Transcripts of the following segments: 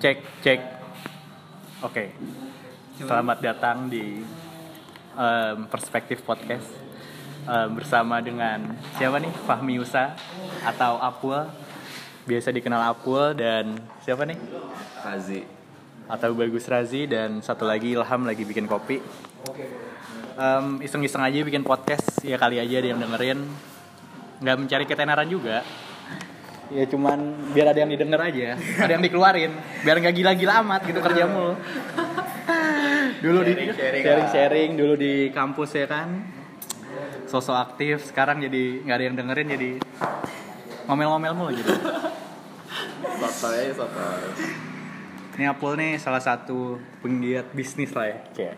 Cek, cek. Oke. Selamat datang di em, Perspektif Podcast Em, bersama dengan siapa nih? Fahmi Usa atau Apul. Biasa dikenal Apul dan siapa nih? Hazi Atau Bagus Razi dan satu lagi Ilham lagi bikin kopi. Em, iseng-iseng aja bikin podcast ya kali aja ada yang dengerin. Nggak mencari ketenaran juga. Ya cuman biar ada yang didengar aja, ada yang dikeluarin, biar nggak gila-gila amat gitu kerja mulu. dulu di Sharing-sharing sharing-sharing dulu di kampus ya kan. Sosok aktif, sekarang jadi nggak ada yang dengerin jadi ngomel-ngomel mulu gitu. Sotoy sotoy Ini Apul nih salah satu penggiat bisnis lah ya. Kayak.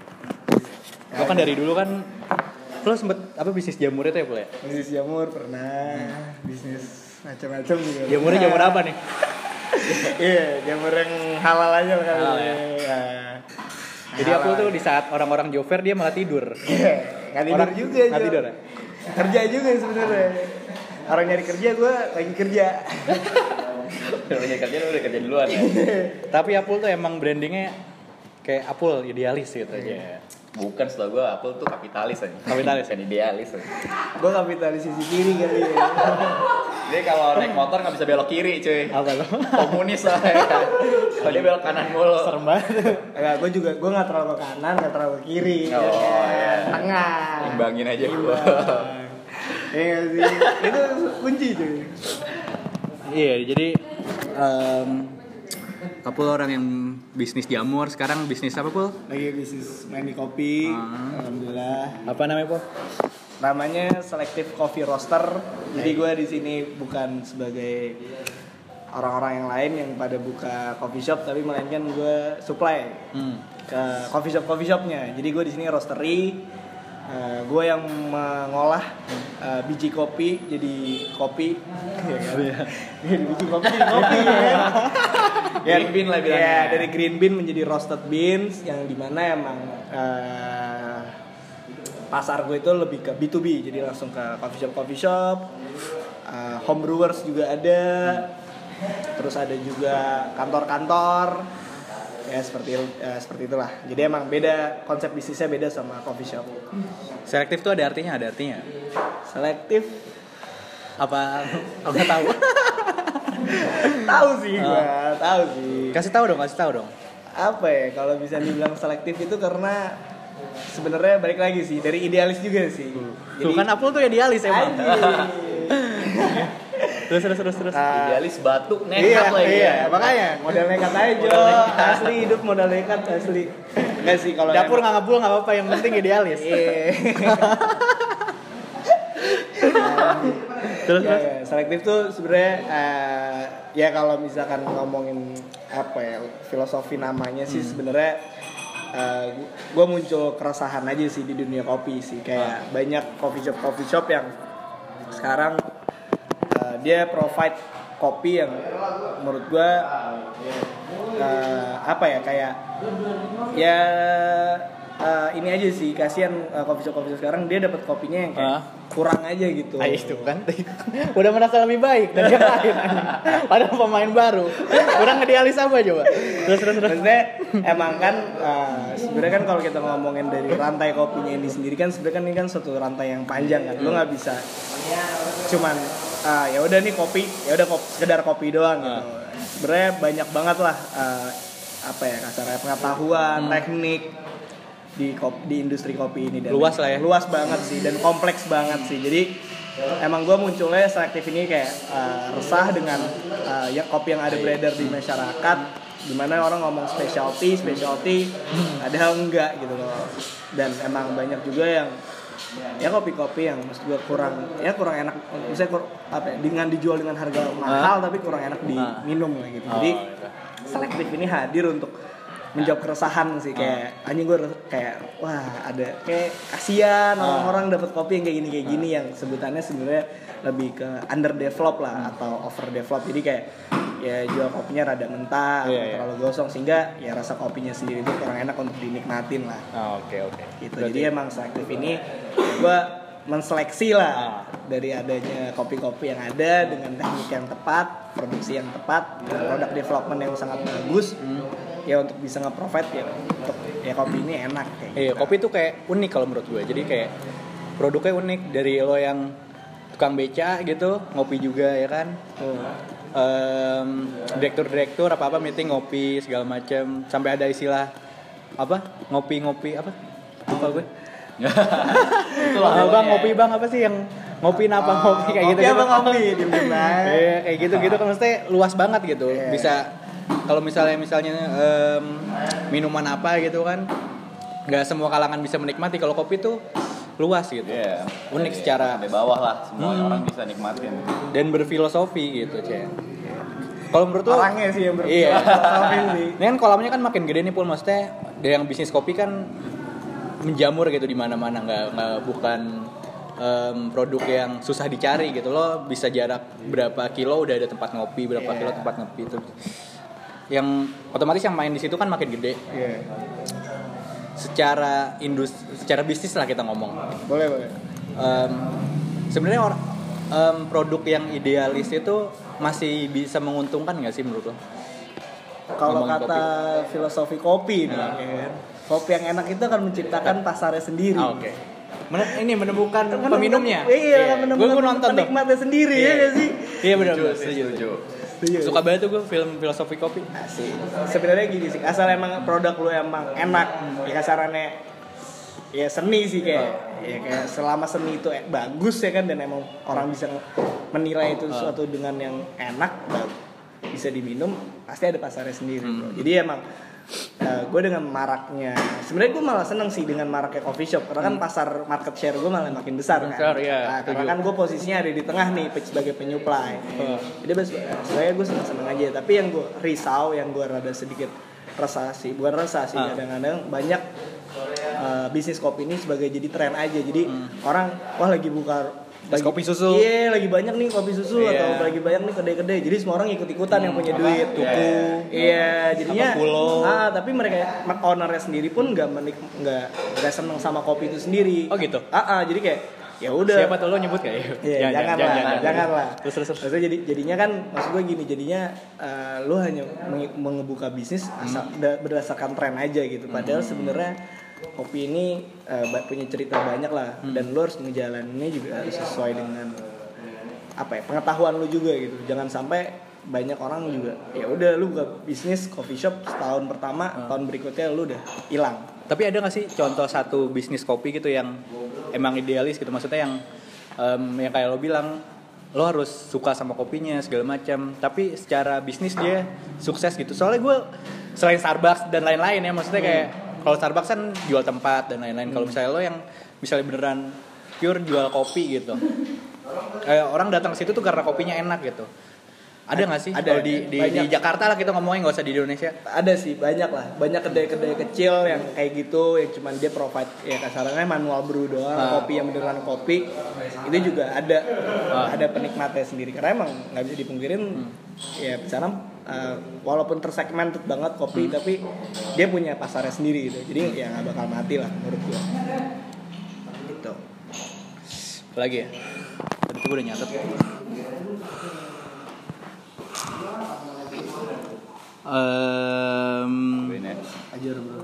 Lo kan dari dulu kan lo sempet apa bisnis jamur itu ya Apul ya? bisnis jamur pernah bisnis macam-macam juga Jamurnya jamur apa nih? iya jamur yang halal aja lah kali Halal ya. ya. Ya. Jadi Halal. Apul tuh di saat orang-orang jover dia malah tidur. Iya, nggak tidur Orang- juga nggak tidur ya? kerja juga sebenarnya orang nyari kerja gue lagi kerja Kalau nyari kerja lu udah kerja duluan ya Tapi Apul tuh emang brandingnya kayak Apul idealis gitu aja. Bukan setahu gue Apple tuh kapitalis aja Kapitalis. Bukan idealis aja gue kapitalis sisi kiri kali ya Dia kalau naik motor nggak bisa belok kiri cuy Apa lo? Komunis lah ya Kalau dia belok kanan mulu Serem banget. Enggak, gue juga gue nggak terlalu ke kanan nggak terlalu ke kiri Oh, ya tengah Imbangin aja gua. Imbang. Iya sih itu kunci cuy Iya, jadi em Apul orang yang bisnis jamur, sekarang bisnis apa Pul? lagi bisnis main di kopi Ah. alhamdulillah Apa namanya Pul? Namanya Selective Coffee Roaster. Jadi gue di sini bukan sebagai orang-orang yang lain yang pada buka coffee shop, tapi melainkan gue supply Hmm. ke coffee shop coffee shopnya. Jadi gue di sini roastery. gue yang mengolah eh, biji kopi jadi kopi. Ya kan? Jadi biji kopi jadi kopi ya kan? Green bean lah bilangnya. Ya, dari green bean menjadi roasted beans yang di mana emang eh, pasar gue itu lebih ke B2B jadi langsung ke coffee shop coffee shop. Uh, home brewers juga ada. Terus ada juga kantor-kantor. Ya seperti eh, seperti itulah. Jadi emang beda konsep bisnisnya beda sama coffee shop. Selektif tuh ada artinya, ada artinya. selektif? Apa? Nggak tahu? tahu sih gua tahu sih. Kasih tahu dong, kasih tahu dong. apa ya kalau bisa dibilang selektif itu karena sebenarnya balik lagi sih dari idealis juga sih Tuh kan Apul tuh idealis emang. Terus terus terus terus. Ah. Idealis batu nekat iya, lagi iya, ya. makanya modal nekat aja Jo. Modal nekat. asli hidup modal nekat asli enggak sih kalau Dapur nggak ngebul nggak apa-apa, yang penting idealis. Iya. terus ya, terus. ya, selektif tuh sebenarnya eh, ya kalau misalkan ngomongin apa ya filosofi namanya Hmm. sih sebenarnya gue muncul keresahan aja sih di dunia kopi sih. Kayak banyak coffee shop coffee shop yang sekarang eh, dia provide kopi yang menurut gue eh, apa ya kayak ya eh, ini aja sih kasihan eh, coffee shop coffee shop sekarang dia dapat kopinya yang kayak Ah. kurang aja gitu. Ah, itu kan. Udah merasa lebih baik dari yang lain. Padahal pemain baru. Kurang idealis apa coba? Terus terus terus. Maksudnya emang kan uh, sebenarnya kan kalau kita ngomongin dari rantai kopinya ini sendiri kan sebenarnya kan ini kan suatu rantai yang panjang kan. Lo nggak bisa cuman uh, ya udah nih kopi, ya udah kopi, sekedar kopi doang gitu. Sebenarnya banyak banget lah uh, apa ya kasarnya pengetahuan, teknik di kop- di industri kopi ini dan Luas lah ya. luas banget sih dan kompleks banget sih. Jadi emang gue munculnya selektif ini kayak uh, resah dengan uh, ya kopi yang ada beredar di masyarakat di mana orang ngomong specialty specialty padahal enggak gitu loh. Dan emang banyak juga yang ya kopi-kopi yang maksud gue kurang ya kurang enak misalnya kur, apa ya, dengan dijual dengan harga mahal tapi kurang enak diminum gitu. Jadi selektif ini hadir untuk menjawab keresahan sih kayak anjing gue kayak wah ada kayak kasihan orang-orang dapat kopi yang kayak gini kayak gini yang sebutannya sebenarnya lebih ke underdevelop lah atau overdevelop. Jadi kayak ya jual kopinya rada mentah atau Iya, terlalu gosong sehingga ya rasa kopinya sendiri itu kurang enak untuk dinikmatin lah. Ah, oke oke. Gitu. Jadi emang selektif ini gue menseleksi lah Ah. dari adanya kopi-kopi yang ada dengan teknik yang tepat, produksi yang tepat, produk development yang sangat bagus. Hmm. Ya untuk bisa nge-provide ya untuk ya kopi ini enak kayak. Iya, gitu. kopi tuh kayak unik kalau menurut gue. Jadi kayak produknya unik dari lo yang tukang beca gitu, ngopi juga ya kan. Tuh. Em, direktur-direktur apa-apa meeting ngopi segala macam sampai ada istilah apa? Ngopi-ngopi apa? Lupa gue. Itu lah Ah, bang ngopi bang apa sih yang ngopi apa ngopi kayak gitu Kopi apa kopi? Diem-diem aja. Iya kayak gitu gitu kan maksudnya luas banget gitu. Iya. Bisa kalau misalnya misalnya em, minuman apa gitu kan nggak semua kalangan bisa menikmati kalau kopi tuh luas gitu. Iya. Unik Dari- secara dari bawah lah semua Hmm. orang bisa nikmatin. dan berfilosofi gitu, Cek. Kalau menurut lu Orangnya sih yang Iya. berfilosofi sih. Ini kan kolamnya kan makin gede nih Pul maksudnya dari yang bisnis kopi kan menjamur gitu di mana-mana nggak nggak bukan em, produk yang susah dicari gitu lo bisa jarak berapa kilo udah ada tempat ngopi berapa Iya. kilo tempat ngopi itu yang otomatis yang main di situ kan makin gede Iya. secara industri secara bisnis lah kita ngomong Boleh, boleh. Em, sebenarnya orang em, produk yang idealis itu masih bisa menguntungkan nggak sih menurut lo? Kalau kata filosofi kopi nih, Nah. ya kan? kopi yang enak itu akan menciptakan pasarnya sendiri. Ah, Oke. Men- ini menemukan Kan peminumnya. Iya, kan Gue menemukan nonton tuh. penikmatnya sendiri ya nggak sih? Iya benar. Setuju. Setuju. Suka banget tuh gue film filosofi kopi. Asik. Sebenarnya gini sih, asal emang produk lu emang enak, ya kasarannya ya seni sih kayak ya kayak selama seni itu eh, bagus ya kan dan emang orang bisa menilai itu sesuatu dengan yang enak bisa diminum pasti ada pasarnya sendiri bro. jadi emang gue dengan maraknya sebenarnya gue malah seneng sih dengan maraknya coffee shop karena kan pasar market share gue malah makin besar kan Besar, iya, Nah, karena kan gue posisinya ada di tengah nih sebagai penyuplai Oh. jadi sebenarnya gue seneng seneng aja tapi yang gue risau yang gue rada sedikit resah sih bukan resah sih Ah. kadang-kadang banyak uh, bisnis kopi ini sebagai jadi tren aja jadi Hmm. orang wah lagi buka Es kopi susu. iya lagi banyak nih kopi susu Iya. atau lagi banyak nih kedai-kedai jadi semua orang ikut-ikutan yang punya apa? duit Tuku. iya jadinya Apa pulo. ah tapi mereka ownernya sendiri pun nggak menik nggak nggak seneng sama kopi itu sendiri Oh gitu? ah ah, jadi kayak ya udah Siapa tuh lo nyebut gak ya? Iya, jangan, lah, jangan, lah. Terus terus terus. Jadi jadinya kan maksud gue gini, jadinya eh, lu hanya meng- mengebuka bisnis asal Hmm. da- berdasarkan tren aja gitu. Padahal sebenarnya kopi ini ba- punya cerita banyak lah Hmm. dan lu harus ngejalaninnya juga harus sesuai dengan apa ya pengetahuan lu juga gitu. Jangan sampai banyak orang juga ya udah lu buka bisnis coffee shop setahun pertama Hmm. tahun berikutnya lu udah hilang Tapi ada gak sih contoh satu bisnis kopi gitu yang emang idealis gitu maksudnya yang em, yang kayak lo bilang lo harus suka sama kopinya segala macam tapi secara bisnis dia sukses gitu soalnya gue selain Starbucks dan lain-lain ya maksudnya kayak kalau Starbucks kan jual tempat dan lain-lain. Kalau misalnya lo yang misalnya beneran pure jual kopi gitu. Kayak orang datang ke situ tuh karena kopinya enak gitu. Ada nggak sih? Ada, di, di, di. Jakarta lah kita ngomongin nggak usah di Indonesia. Ada sih banyak lah. Banyak kedai-kedai kecil yang kayak gitu yang cuman dia provide ya kasarannya manual brew doang Ah. kopi yang beneran kopi. Itu juga ada. Ah. ada penikmatnya sendiri. Karena emang nggak bisa dipungkirin ya sana uh, walaupun tersegmented banget kopi tapi dia punya pasarnya sendiri gitu. Jadi ya nggak bakal mati lah menurut gua. Gitu. Lagi ya? Tadi tuh udah nyatet. Ajar bro.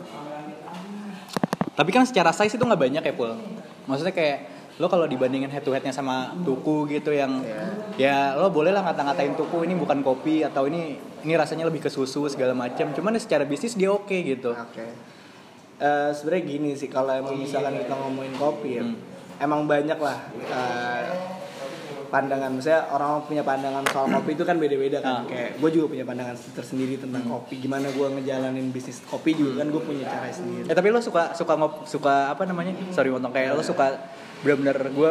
Tapi kan secara size itu nggak banyak ya pul. Maksudnya kayak lo kalau dibandingin head to headnya sama tuku gitu yang ya lo boleh lah ngata-ngatain tuku ini bukan kopi atau ini ini rasanya lebih ke susu segala macam cuman secara bisnis dia oke gitu Oke. Eh, Sebenarnya gini sih kalau emang misalkan kita ngomongin kopi ya, emang banyak lah eh, pandangan. Misalnya orang punya pandangan soal kopi itu kan beda-beda kan. Ah. Kayak gue juga punya pandangan tersendiri tentang kopi. Gimana gue ngejalanin bisnis kopi juga kan gue punya cara sendiri. Eh tapi lo suka suka ngop suka apa namanya? Sorry potong kayak lo suka benar-benar gue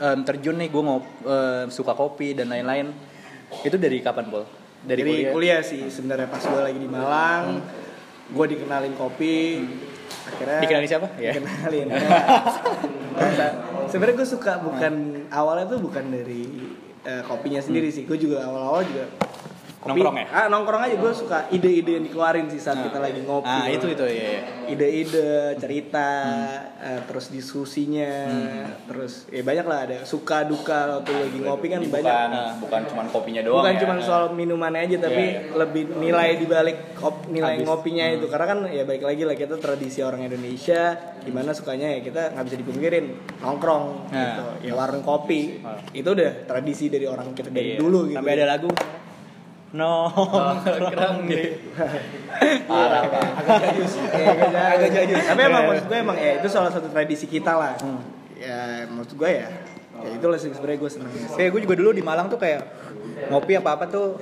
em, terjun nih gue ngop em, suka kopi dan lain-lain. Itu dari kapan pul? Dari, kuliah. sih sebenarnya pas gue lagi di Malang, gue dikenalin kopi. Akhirnya Dikenalin siapa? Ya. Dikenalin. sebenarnya gue suka bukan awalnya tuh bukan dari eh, kopinya sendiri sih. Gue juga awal-awal juga Nongkrong ya? ah, nongkrong aja gue suka ide-ide yang dikeluarin sih saat kita lagi ngopi Ah, itu itu ya. ide-ide cerita Hmm. eh, terus diskusinya terus ya banyak lah ada suka duka waktu lagi ngopi kan bukan banyak bukan cuma kopinya doang bukan ya. cuma soal minumannya aja tapi Iya, lebih nilai dibalik kop, nilai Habis. ngopinya itu karena kan ya baik lagi lah kita tradisi orang Indonesia gimana sukanya ya kita nggak bisa dipungkirin nongkrong Nah. gitu ya warung kopi Ah. itu udah tradisi dari orang kita dari Iya. dulu gitu Sampai ada lagu nongkrong di parah pak. Agak jayus. Agak jayus. tapi emang Iya. maksud gue emang ya itu salah satu tradisi kita lah. Hmm. ya maksud gue ya. Ya itu lah sebenarnya gue seneng. Kayak gue juga dulu di Malang tuh kayak ngopi apa apa tuh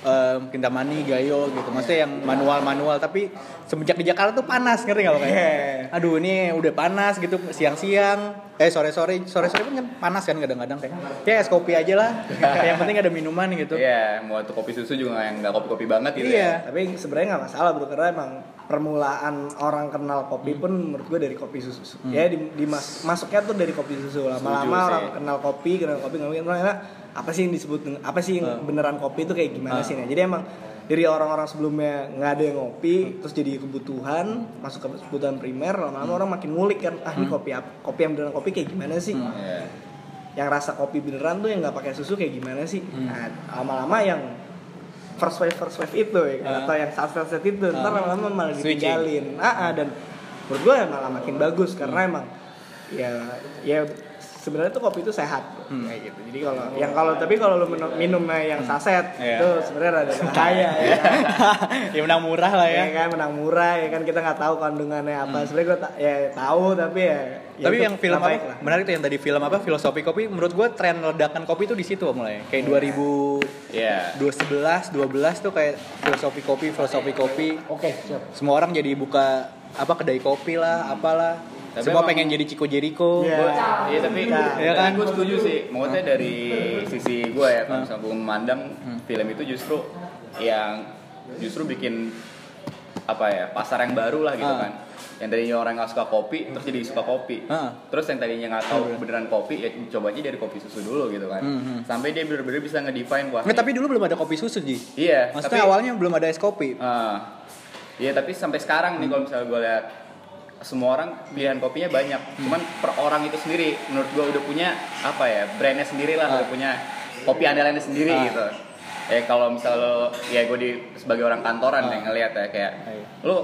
em, Kintamani, Gayo gitu. Maksudnya yang manual-manual tapi semenjak di Jakarta tuh panas ngerti gak lo kayak? Iya. Aduh ini udah panas gitu siang-siang, eh sore-sore, sore-sore pun kan panas kan kadang-kadang kayak. Ya es kopi aja lah. yang penting ada minuman gitu. Iya, mau tuh kopi susu juga yang nggak kopi-kopi banget gitu Iya. ya. tapi sebenarnya nggak masalah bro karena emang permulaan orang kenal kopi Hmm. pun menurut gue dari kopi susu ya di, di mas- masuknya tuh dari kopi susu lama-lama orang kenal kopi kenal kopi kopi kenal apa sih yang disebut apa sih yang beneran kopi itu kayak gimana Hmm. sih nah jadi emang dari orang-orang sebelumnya nggak ada yang Hmm. ngopi terus jadi kebutuhan masuk ke kebutuhan primer lama-lama orang makin ngulik kan ah ini Hmm. kopi apa kopi yang beneran kopi kayak gimana sih Iya. yang rasa kopi beneran tuh yang nggak pakai susu kayak gimana sih Hmm. nah lama-lama yang first wave first wave itu ya Ah. atau yang saat saat itu ntar Ah. lama-lama malah ditinggalin ah, ah, dan menurut gue malah makin bagus karena Hmm. emang ya ya sebenarnya tuh kopi itu sehat Hmm. kayak gitu jadi kalau yang kalau tapi kalau lu minum minumnya yang saset Iya. itu sebenarnya ada bahaya ya kan? ya menang murah lah ya ya. kan menang murah ya kan kita nggak tahu kandungannya apa sebenarnya gue ta- ya tahu tapi ya, ya Tapi itu yang film apa? lah. Menarik tuh yang tadi film apa? Filosofi kopi. Menurut gue tren ledakan kopi tuh di situ mulai. Kayak 2000 Iya. 2011, 12 tuh kayak filosofi kopi, filosofi kopi. oke siap Semua orang jadi buka apa kedai kopi lah, apalah. Tapi Semua emang- pengen jadi Chico Jericho. Iya. Gua- iya tapi Nah, ya kan gue setuju sih maksudnya dari sisi gue ya kalau misalnya gue memandang Hmm. film itu justru yang justru bikin apa ya pasar yang baru lah gitu kan yang tadinya orang nggak suka kopi terus jadi suka kopi terus yang tadinya nggak tahu Bener. beneran kopi ya coba aja dari kopi susu dulu gitu kan Hmm, hmm. sampai dia bener-bener bisa ngedefine wah tapi dulu belum ada kopi susu, Ji. iya Maksudnya tapi, awalnya belum ada es kopi. Ah. Iya tapi sampai sekarang nih kalau misalnya gue lihat semua orang pilihan kopinya banyak. Cuman per orang itu sendiri menurut gue udah punya apa ya brandnya sendiri lah, Ah. udah punya kopi andalannya sendiri Ah. gitu. Eh kalau misalnya lo ya gue di sebagai orang kantoran Ah. nih ngelihat ya kayak Iya. lo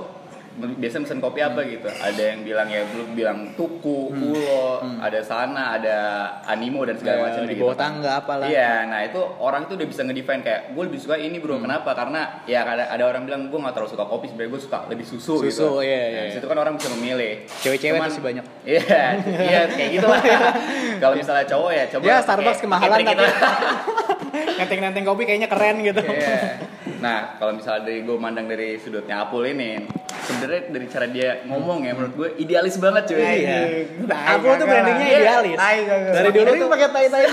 biasa pesen kopi apa gitu ada yang bilang ya lu bilang tuku kulo Hmm. ada sana ada animo dan segala Ya, macam di gitu bawah kan. tangga apalah. iya nah itu orang tuh udah bisa ngedefine kayak gue lebih suka ini Hmm. bro kenapa karena ya ada ada orang bilang gue gak terlalu suka kopi sebenarnya gue suka lebih susu, gitu Susu, iya, iya, nah, iya. situ kan orang bisa memilih Cewek-cewek Cuman- tuh sih banyak. iya iya kayak gitu lah kalau misalnya cowok ya coba Ya Starbucks pakai kemahalan trik tapi itu. nenteng-nenteng kopi kayaknya keren gitu. Iya. Nah, kalau misalnya dari gue mandang dari sudutnya Apul ini, sebenarnya dari cara dia ngomong ya, menurut gue idealis banget cuy. Iya. Tai, Aku tuh brandingnya idealis. Tai, kagak. Dari dulu tuh pakai tai tai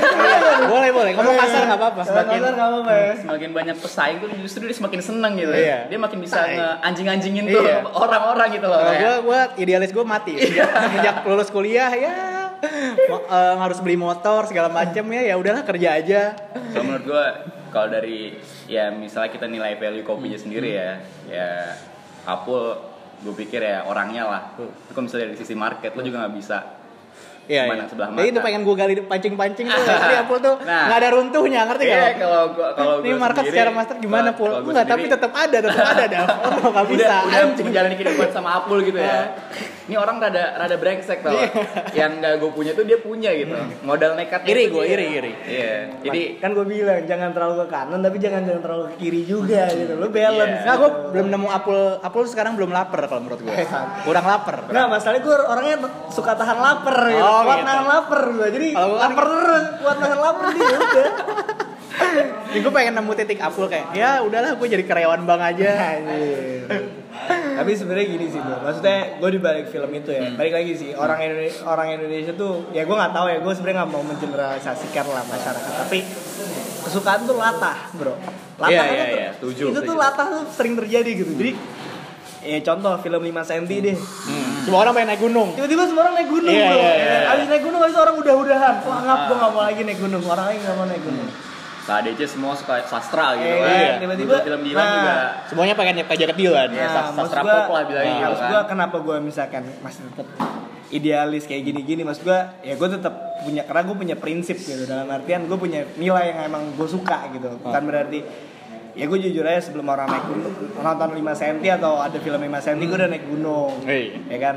boleh boleh. Ngomong kasar nggak apa-apa. Semakin kasar nggak apa-apa ya. Semakin banyak pesaing tuh justru dia semakin seneng gitu. Iya. Dia makin bisa Tai. nge-anjing-anjingin tuh Iya. orang-orang gitu loh. Gue, gue idealis gue mati. Sejak, sejak lulus kuliah ya mo- eh, harus beli motor segala macem ya ya udahlah kerja aja. Kalau menurut gue kalau dari ya misalnya kita nilai value kopinya Hmm. sendiri ya, ya Apul gue pikir ya orangnya lah. Hmm. Kalau misalnya dari sisi market lo juga nggak bisa Iya, Mana iya. sebelah Ya itu mata. pengen gue gali pancing-pancing tuh. Tadi Apul tuh Nah. nggak ada runtuhnya, ngerti Iya, nggak? kalau gua kalau Ini gua market sendiri- secara master gimana Pul? Enggak, tapi tetap ada, tetap ada dah. Oh, nggak bisa. udah udah anjing. menjalani kehidupan sama Apul gitu ya. Ini orang rada rada brengsek tau. Yang nggak gue punya tuh dia punya gitu. Modal nekat. Iri gua, iri, iri. Iya. Jadi kan gue bilang jangan terlalu ke kanan tapi jangan jangan terlalu ke kiri juga gitu lo balance Iya. Nggak, gue belum nemu Apul. Apul sekarang belum lapar kalau menurut gue. Kurang lapar. Nah masalahnya gue orangnya suka tahan lapar gitu. Oh, kuat gitu. nahan lapar gue. Jadi kan- lapar terus, kuat nahan lapar dia udah. Jadi gue pengen nemu titik Apul kayak, ya udahlah gue jadi karyawan bank aja. Tapi sebenarnya gini sih bro, maksudnya gue di balik film itu ya, balik lagi sih orang Indonesia orang Indonesia tuh, ya gue nggak tahu ya, gue sebenarnya nggak mau mengeneralisasikan lah masyarakat, tapi kesukaan tuh latah bro, latah Iya, itu iya, tuh- iya, setuju, itu tuh latah tuh sering terjadi gitu, jadi ya contoh film 5 cm deh, Semua orang pengen naik gunung. tiba-tiba semua orang naik gunung Iya, bro, iya, iya. abis naik gunung abis orang udah-udahan, wah ngap gue nggak mau lagi naik gunung, orang lain nggak mau naik gunung. KDC semua suka sastra gitu Eh, kan. iya, tiba-tiba, film Dilan nah, juga Semuanya pengen pakai jaket Dilan. Iya, maksud sastra gua- pop lah bilangnya nah, gitu kan. gua kenapa gue misalkan masih tetap idealis kayak gini-gini mas gue ya gue tetap punya karena gue punya prinsip gitu dalam artian gue punya nilai yang emang gue suka gitu bukan berarti ya gue jujur aja sebelum orang naik gunung nonton 5 cm atau ada film 5 cm gue udah naik gunung. Hei. ya kan?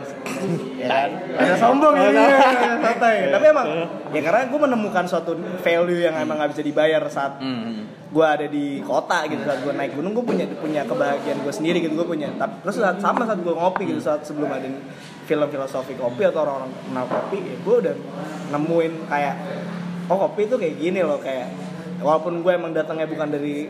Ya kan? Ada sombong ya santai. Tapi emang ya karena gue menemukan suatu value yang emang gak bisa dibayar saat Hmm. gue ada di kota gitu saat gue naik gunung gue punya punya kebahagiaan gue sendiri gitu gue punya tapi terus saat sama saat gue ngopi gitu saat sebelum ada film filosofi kopi atau orang-orang kenal kopi ya gue udah nemuin kayak oh kopi itu kayak gini loh kayak walaupun gue emang datangnya bukan dari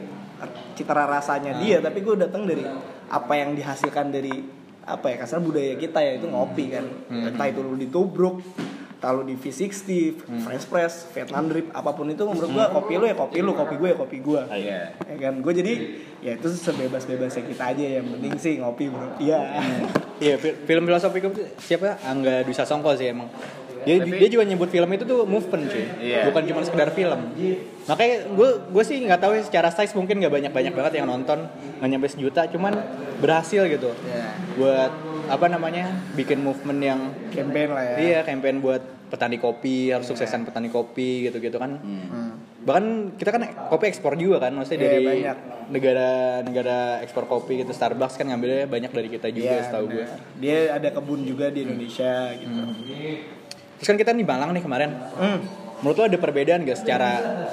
citra rasanya dia tapi gue datang dari apa yang dihasilkan dari apa ya kasar budaya kita ya itu ngopi kan entah itu lu ditubruk entah lu di V60, French press, Vietnam drip, apa pun itu menurut gua kopi lu ya kopi lu, kopi gue ya kopi gua. Iya. Ya kan, gue jadi ya itu sebebas-bebasnya kita aja yang penting sih ngopi bro. Iya. Iya, fi- film filosofi itu siapa? Angga Dwi Sasongko sih emang. Dia, Tapi- dia juga nyebut film itu tuh movement cuy, Iya. bukan cuma sekedar film. Makanya gue gue sih nggak tahu ya secara size mungkin nggak banyak banyak banget yang nonton nggak nyampe sejuta, cuman berhasil gitu. Iya. Buat apa namanya bikin movement yang Campaign lah ya. Iya, campaign buat petani kopi, harus suksesan petani kopi gitu-gitu kan. Bahkan kita kan kopi ekspor juga kan, maksudnya Iya, dari banyak. negara-negara ekspor kopi gitu Starbucks kan ngambilnya banyak dari kita juga Iya, setahu gue. Dia ada kebun juga di Indonesia gitu. Terus kan kita di Malang nih kemarin. Hmm. Menurut lo ada perbedaan gak secara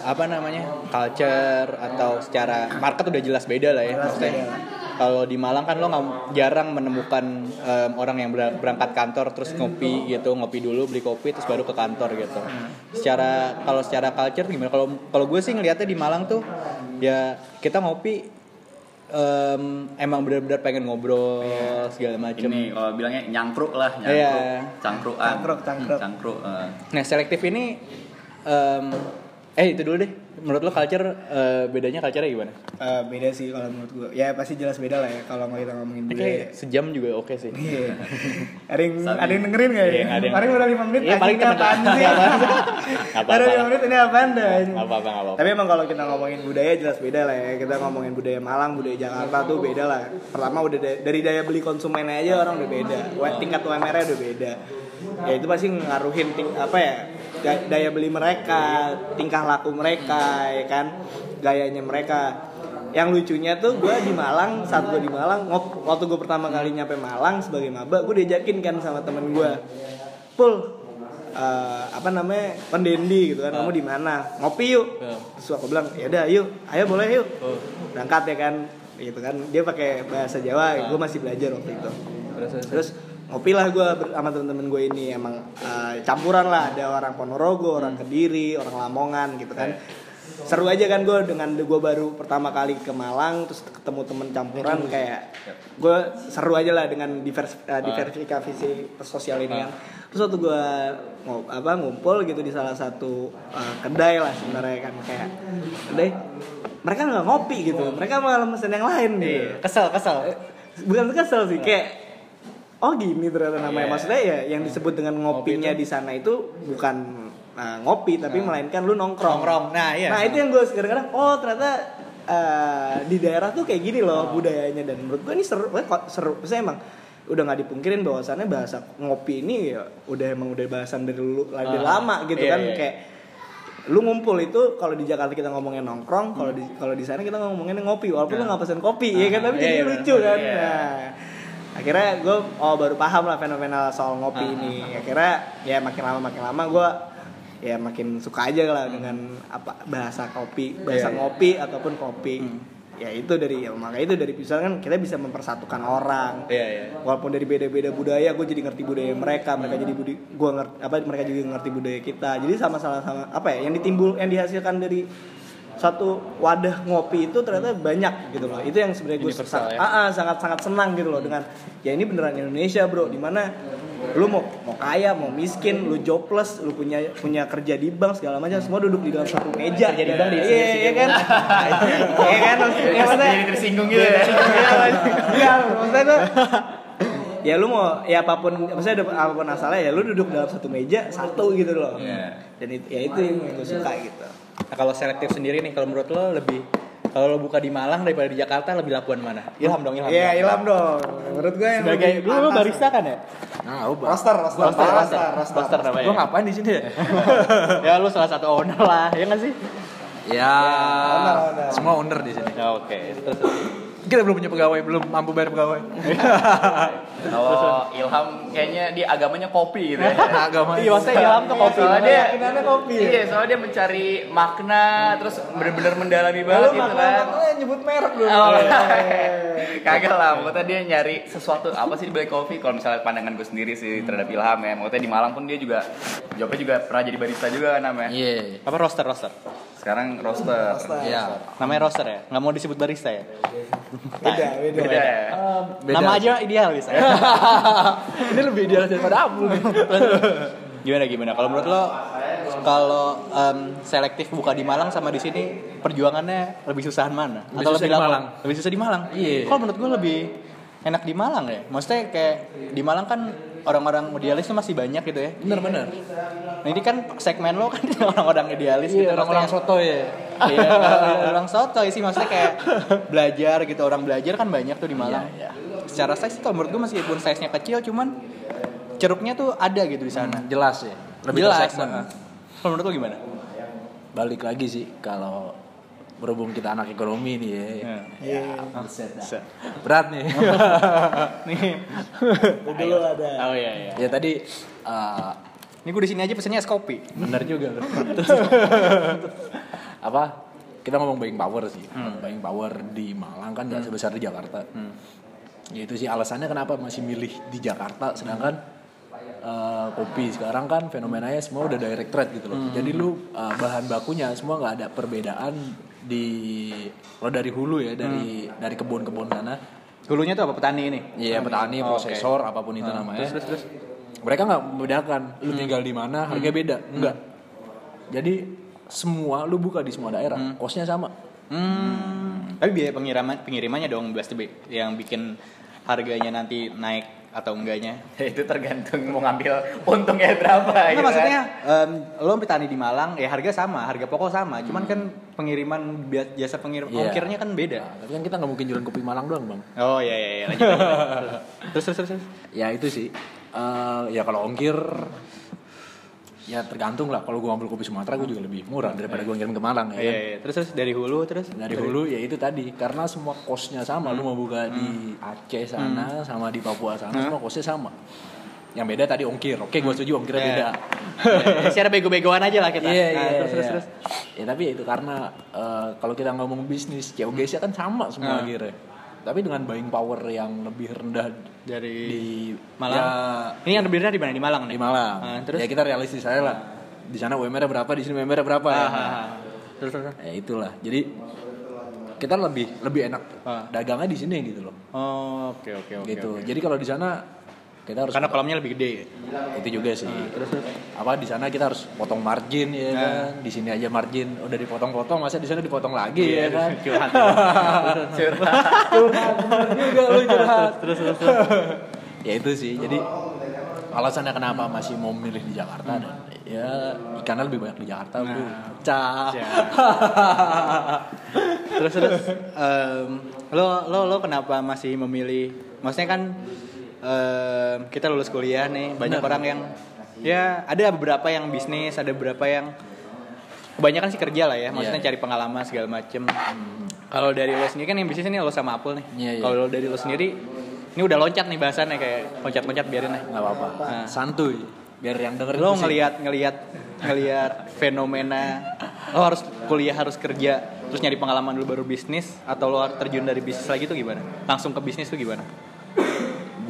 apa namanya culture atau secara market udah jelas beda lah ya maksudnya. Kalau di Malang kan lo nggak jarang menemukan em, orang yang ber- berangkat kantor terus ngopi gitu ngopi dulu beli kopi terus baru ke kantor gitu. Secara kalau secara culture gimana? Kalau kalau gue sih ngelihatnya di Malang tuh ya kita ngopi em, emang benar-benar pengen ngobrol segala macem. Ini kalau bilangnya nyangkruk lah, nyangkruk. Iya. Cangkruan. Cangkruk, cangkruk. Cangkruk. eh. Nah selektif ini em, eh itu dulu deh. Menurut lo culture eh, bedanya culture gimana? Eh, beda sih kalau menurut gue. Ya pasti jelas beda lah ya kalau mau kita ngomongin budaya. kayak sejam juga oke sih. Iya. ada yang ada yang dengerin nggak ya? Iya, ada Paling udah 5 menit. Iya, paling apaan temen- sih? apa-apa. 5 menit ini apaan dah? anjing? Nggak apa-apa, nggak apa-apa. Tapi emang kalau kita ngomongin budaya jelas beda lah ya. Kita ngomongin budaya Malang, budaya Jakarta tuh beda lah. Pertama udah da- dari daya beli konsumennya aja orang udah beda. Tingkat UMR-nya udah beda. Ya itu pasti ngaruhin ting apa ya? Da- Daya beli mereka, tingkah laku mereka, ya kan? Gayanya mereka. Yang lucunya tuh gue di Malang, saat gue di Malang, waktu gue pertama kali nyampe Malang sebagai maba, gue diajakin kan sama temen gue, Pul, eh, apa namanya pendendi gitu kan. Kamu di mana? Ngopi yuk. Ah. terus aku bilang ya udah yuk. Ayo boleh yuk. Oh. berangkat ya kan. Gitu kan. Dia pakai bahasa Jawa gue masih belajar waktu itu. Terus ngopi lah gue sama temen-temen gue ini emang eh, campuran lah. Ada orang Ponorogo orang Kediri orang Lamongan gitu kan. Seru aja kan gue dengan gue baru pertama kali ke Malang terus ketemu temen campuran kayak gue seru aja lah dengan divers, eh, diversifikasi sosial ini kan. Terus waktu gue ngop, apa ngumpul gitu di salah satu eh, kedai lah sebenarnya kan kayak kedai mereka nggak ngopi gitu. Mereka malah mesen yang lain gitu. Iya, kesel kesel. bukan kesel sih kayak oh gini ternyata namanya. Iya. maksudnya ya yang disebut dengan Ngopi ngopinya itu- di sana itu bukan uh, ngopi tapi melainkan lu nongkrong. Nongkrong. Nah, iya. nah itu yang gue kadang-kadang oh ternyata uh, di daerah tuh kayak gini loh budayanya. Dan menurut gue ini seru eh, kok seru? Saya emang udah nggak dipungkirin bahwasannya bahasa ngopi ini ya udah emang udah bahasan dari dulu dari Ah, lama gitu iya, kan. iya. kayak lu ngumpul itu kalau di Jakarta kita ngomongin nongkrong kalau di kalau di sana kita ngomongin ngopi walaupun lu nggak pesen kopi ya kan? Tapi Iya, jadi iya, lucu benar. kan? Iya. nah akhirnya gue oh baru paham lah fenomena soal ngopi Ah, ini. akhirnya ya makin lama makin lama gue ya makin suka aja lah dengan apa bahasa kopi bahasa Iya, iya. ngopi ataupun kopi. Hmm. ya itu dari ya maka itu dari misalnya kan kita bisa mempersatukan orang. Iya iya. walaupun dari beda-beda budaya gue jadi ngerti budaya mereka mereka jadi budi gue ngerti apa mereka juga ngerti budaya kita. Jadi sama-sama sama apa ya yang ditimbul yang dihasilkan dari satu wadah ngopi itu ternyata banyak gitu loh itu yang sebenarnya gue sangat, ya? ah, ah, sangat sangat senang gitu loh dengan ya ini beneran Indonesia bro di mana lu mau mau kaya mau miskin lu jobless lu punya punya kerja di bank segala macam semua duduk di dalam satu meja Kerja di bank iya diisi-isi iya kan iya kan maksudnya Jadi tersinggung gitu ya. Iya, maksudnya ya lu mau ya apa pun maksudnya ada apa pun asalnya ya lu duduk dalam satu meja satu gitu loh Iya. dan itu ya itu yang gue suka gitu Nah, kalau selektif sendiri nih, kalau menurut lo lebih kalau lo buka di Malang daripada di Jakarta lebih lakuan mana? Ilham dong, Ilham. Iya ilham dong menurut gue yang Sebagai dulu lo barista kan ya? Nah, lu roster roster Roster, roster, roster, roster. roster namanya. Gua ngapain di sini ya? ya lu salah satu owner lah, ya nggak sih? ya, owner, owner. semua owner di sini. Ya, Oke, terus terus. Kita belum punya pegawai, belum mampu bayar pegawai. Kalau Ilham kayaknya dia agamanya kopi gitu ya. Agama. Iya, maksudnya Ilham tuh kopi. Soalnya dia, kopi. Iya, soalnya dia mencari makna terus bener-bener mendalami banget gitu kan. makna nyebut merek dulu. Oh, Iya. kagak lah, maksudnya dia nyari sesuatu apa sih di balik kopi kalau misalnya pandangan gue sendiri sih terhadap Ilham ya maksudnya di Malang pun dia juga jawabnya juga pernah jadi barista juga kan namanya Iya. Apa roster roster? Sekarang roaster Iya. Namanya roster ya? Nggak mau disebut barista ya? Beda, beda. beda ya Beda. Nama aja ideal bisa. Ini lebih ideal daripada Abu gimana gimana? Kalau menurut lo kalau em, selektif buka di Malang sama di sini perjuangannya lebih susahan mana? Lebih Atau susah lebih di? Malang. Lebih susah di Malang. Iya. Kalau menurut gue lebih enak di Malang ya. Maksudnya kayak di Malang kan orang-orang idealis tuh masih banyak gitu ya. Bener-bener. Nah ini kan segmen lo kan orang-orang idealis gitu. Iya, orang-orang maksudnya- soto ya. Iya, orang soto sih maksudnya kayak belajar gitu orang belajar kan banyak tuh di Malang. Iya, Secara size sih kalau menurut gue meskipun size-nya kecil cuman ceruknya tuh ada gitu di sana. Jelas ya. Lebih Jelas. Kalau menurut lo gimana? Balik lagi sih kalau berhubung kita anak ekonomi nih ya. Iya. Buset dah. Berat nih. Nih. Dulu ada. Oh iya iya. ya tadi eh, Ini gue di sini aja pesennya es kopi. benar juga apa kita ngomong buying power sih buying power di Malang kan nggak sebesar di Jakarta ya itu sih alasannya kenapa masih milih di Jakarta sedangkan eh, kopi sekarang kan fenomenanya semua udah direct trade gitu loh jadi lu eh, bahan bakunya semua nggak ada perbedaan di kalau dari hulu ya dari dari kebun-kebun sana Hulunya tuh apa petani ini? Iya petani, Oh, prosesor, apa pun itu namanya. Terus terus terus. Mereka nggak membedakan, lu tinggal di mana, harga beda, enggak. Jadi semua lu buka di semua daerah, kosnya sama. Hmm. Tapi biaya pengiriman pengirimannya dong yang bikin harganya nanti naik atau enggaknya. itu tergantung mau ngambil untungnya berapa Nah, gitu kan. maksudnya em, lo petani di Malang ya harga sama, harga pokok sama, cuman kan pengiriman jasa pengirim Iya. ongkirnya kan beda. Nah, tapi kan kita nggak mungkin jualan kopi Malang doang bang. Oh iya iya iya lanjut. lanjut, lanjut. terus terus terus. terus. Ya itu sih. Eh, ya kalau ongkir, ya tergantung lah. Kalau gua ambil kopi Sumatera, gua juga lebih murah daripada gua ngirim ke Malang ya. Iya kan? iya. Terus terus dari hulu terus Dari hulu ya itu tadi karena semua kosnya sama. Lu mau buka di Aceh sana sama di Papua sana semua kosnya sama. Yang beda tadi ongkir. Oke, gua setuju ongkirnya Iya. beda. Ya, Secara bego-begoan aja lah kita. Iya, Nah, iya, terus terus iya. terus. Ya tapi ya itu karena eh, kalau kita ngomong bisnis, COGS kan sama semua Hmm. akhirnya. Tapi dengan buying power yang lebih rendah Dari di Malang. ya, Ini yang lebih rendah di mana di Malang nih? di Malang. Ah, terus Ya kita realistis aja lah. Di sana UMR berapa, di sini UMR berapa ya. Ah, ah, ah. Terus terus. Ya itulah. Jadi kita lebih lebih enak Ah. dagangnya di sini gitu loh. Oh, oke oke oke. gitu. oke. Jadi kalau di sana kita harus Karena kolamnya lebih gede. itu juga sih. terus apa di sana kita harus potong margin ya Nah. kan. Di sini aja margin udah dipotong-potong, masa di sana dipotong lagi Iya, ya kan. curhat. Curhat. juga lu curhat. terus terus terus. ya itu sih. Jadi alasannya kenapa masih mau milih di Jakarta dan ya ikannya lebih banyak di Jakarta bro. Pecah. terus terus em, lo lo lo kenapa masih memilih maksudnya kan em, kita lulus kuliah nih banyak Benar. orang yang ya ada beberapa yang bisnis ada beberapa yang kebanyakan sih kerja lah ya maksudnya Iya. cari pengalaman segala macem kalau dari lo sendiri kan yang bisnis ini lo sama Apple nih Iya, iya. kalau dari lo sendiri ini udah loncat nih bahasannya kayak loncat-loncat biarin aja nggak apa-apa. Nah. Santuy. Biar yang denger lo ngelihat ngelihat ngelihat fenomena lo harus kuliah harus kerja terus nyari pengalaman dulu baru bisnis atau lo harus terjun dari bisnis lagi tuh gimana langsung ke bisnis tuh gimana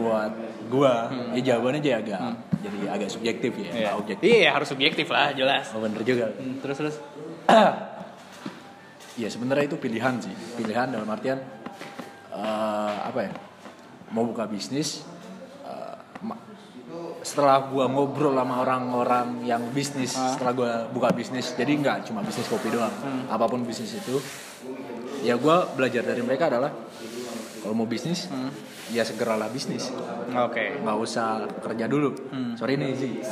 buat gua ya jawabannya aja agak jadi agak subjektif ya, nggak objektif. iya harus subjektif lah jelas Oh, bener juga. Hmm, terus terus Ya sebenarnya itu pilihan sih. Pilihan dalam artian eh, apa ya? Mau buka bisnis eh, setelah gua ngobrol sama orang-orang yang bisnis, setelah gua buka bisnis, jadi nggak cuma bisnis kopi doang, apa pun bisnis itu, ya gua belajar dari mereka adalah kalau mau bisnis, ya segeralah bisnis. Oke. nggak usah kerja dulu. Sorry nih sih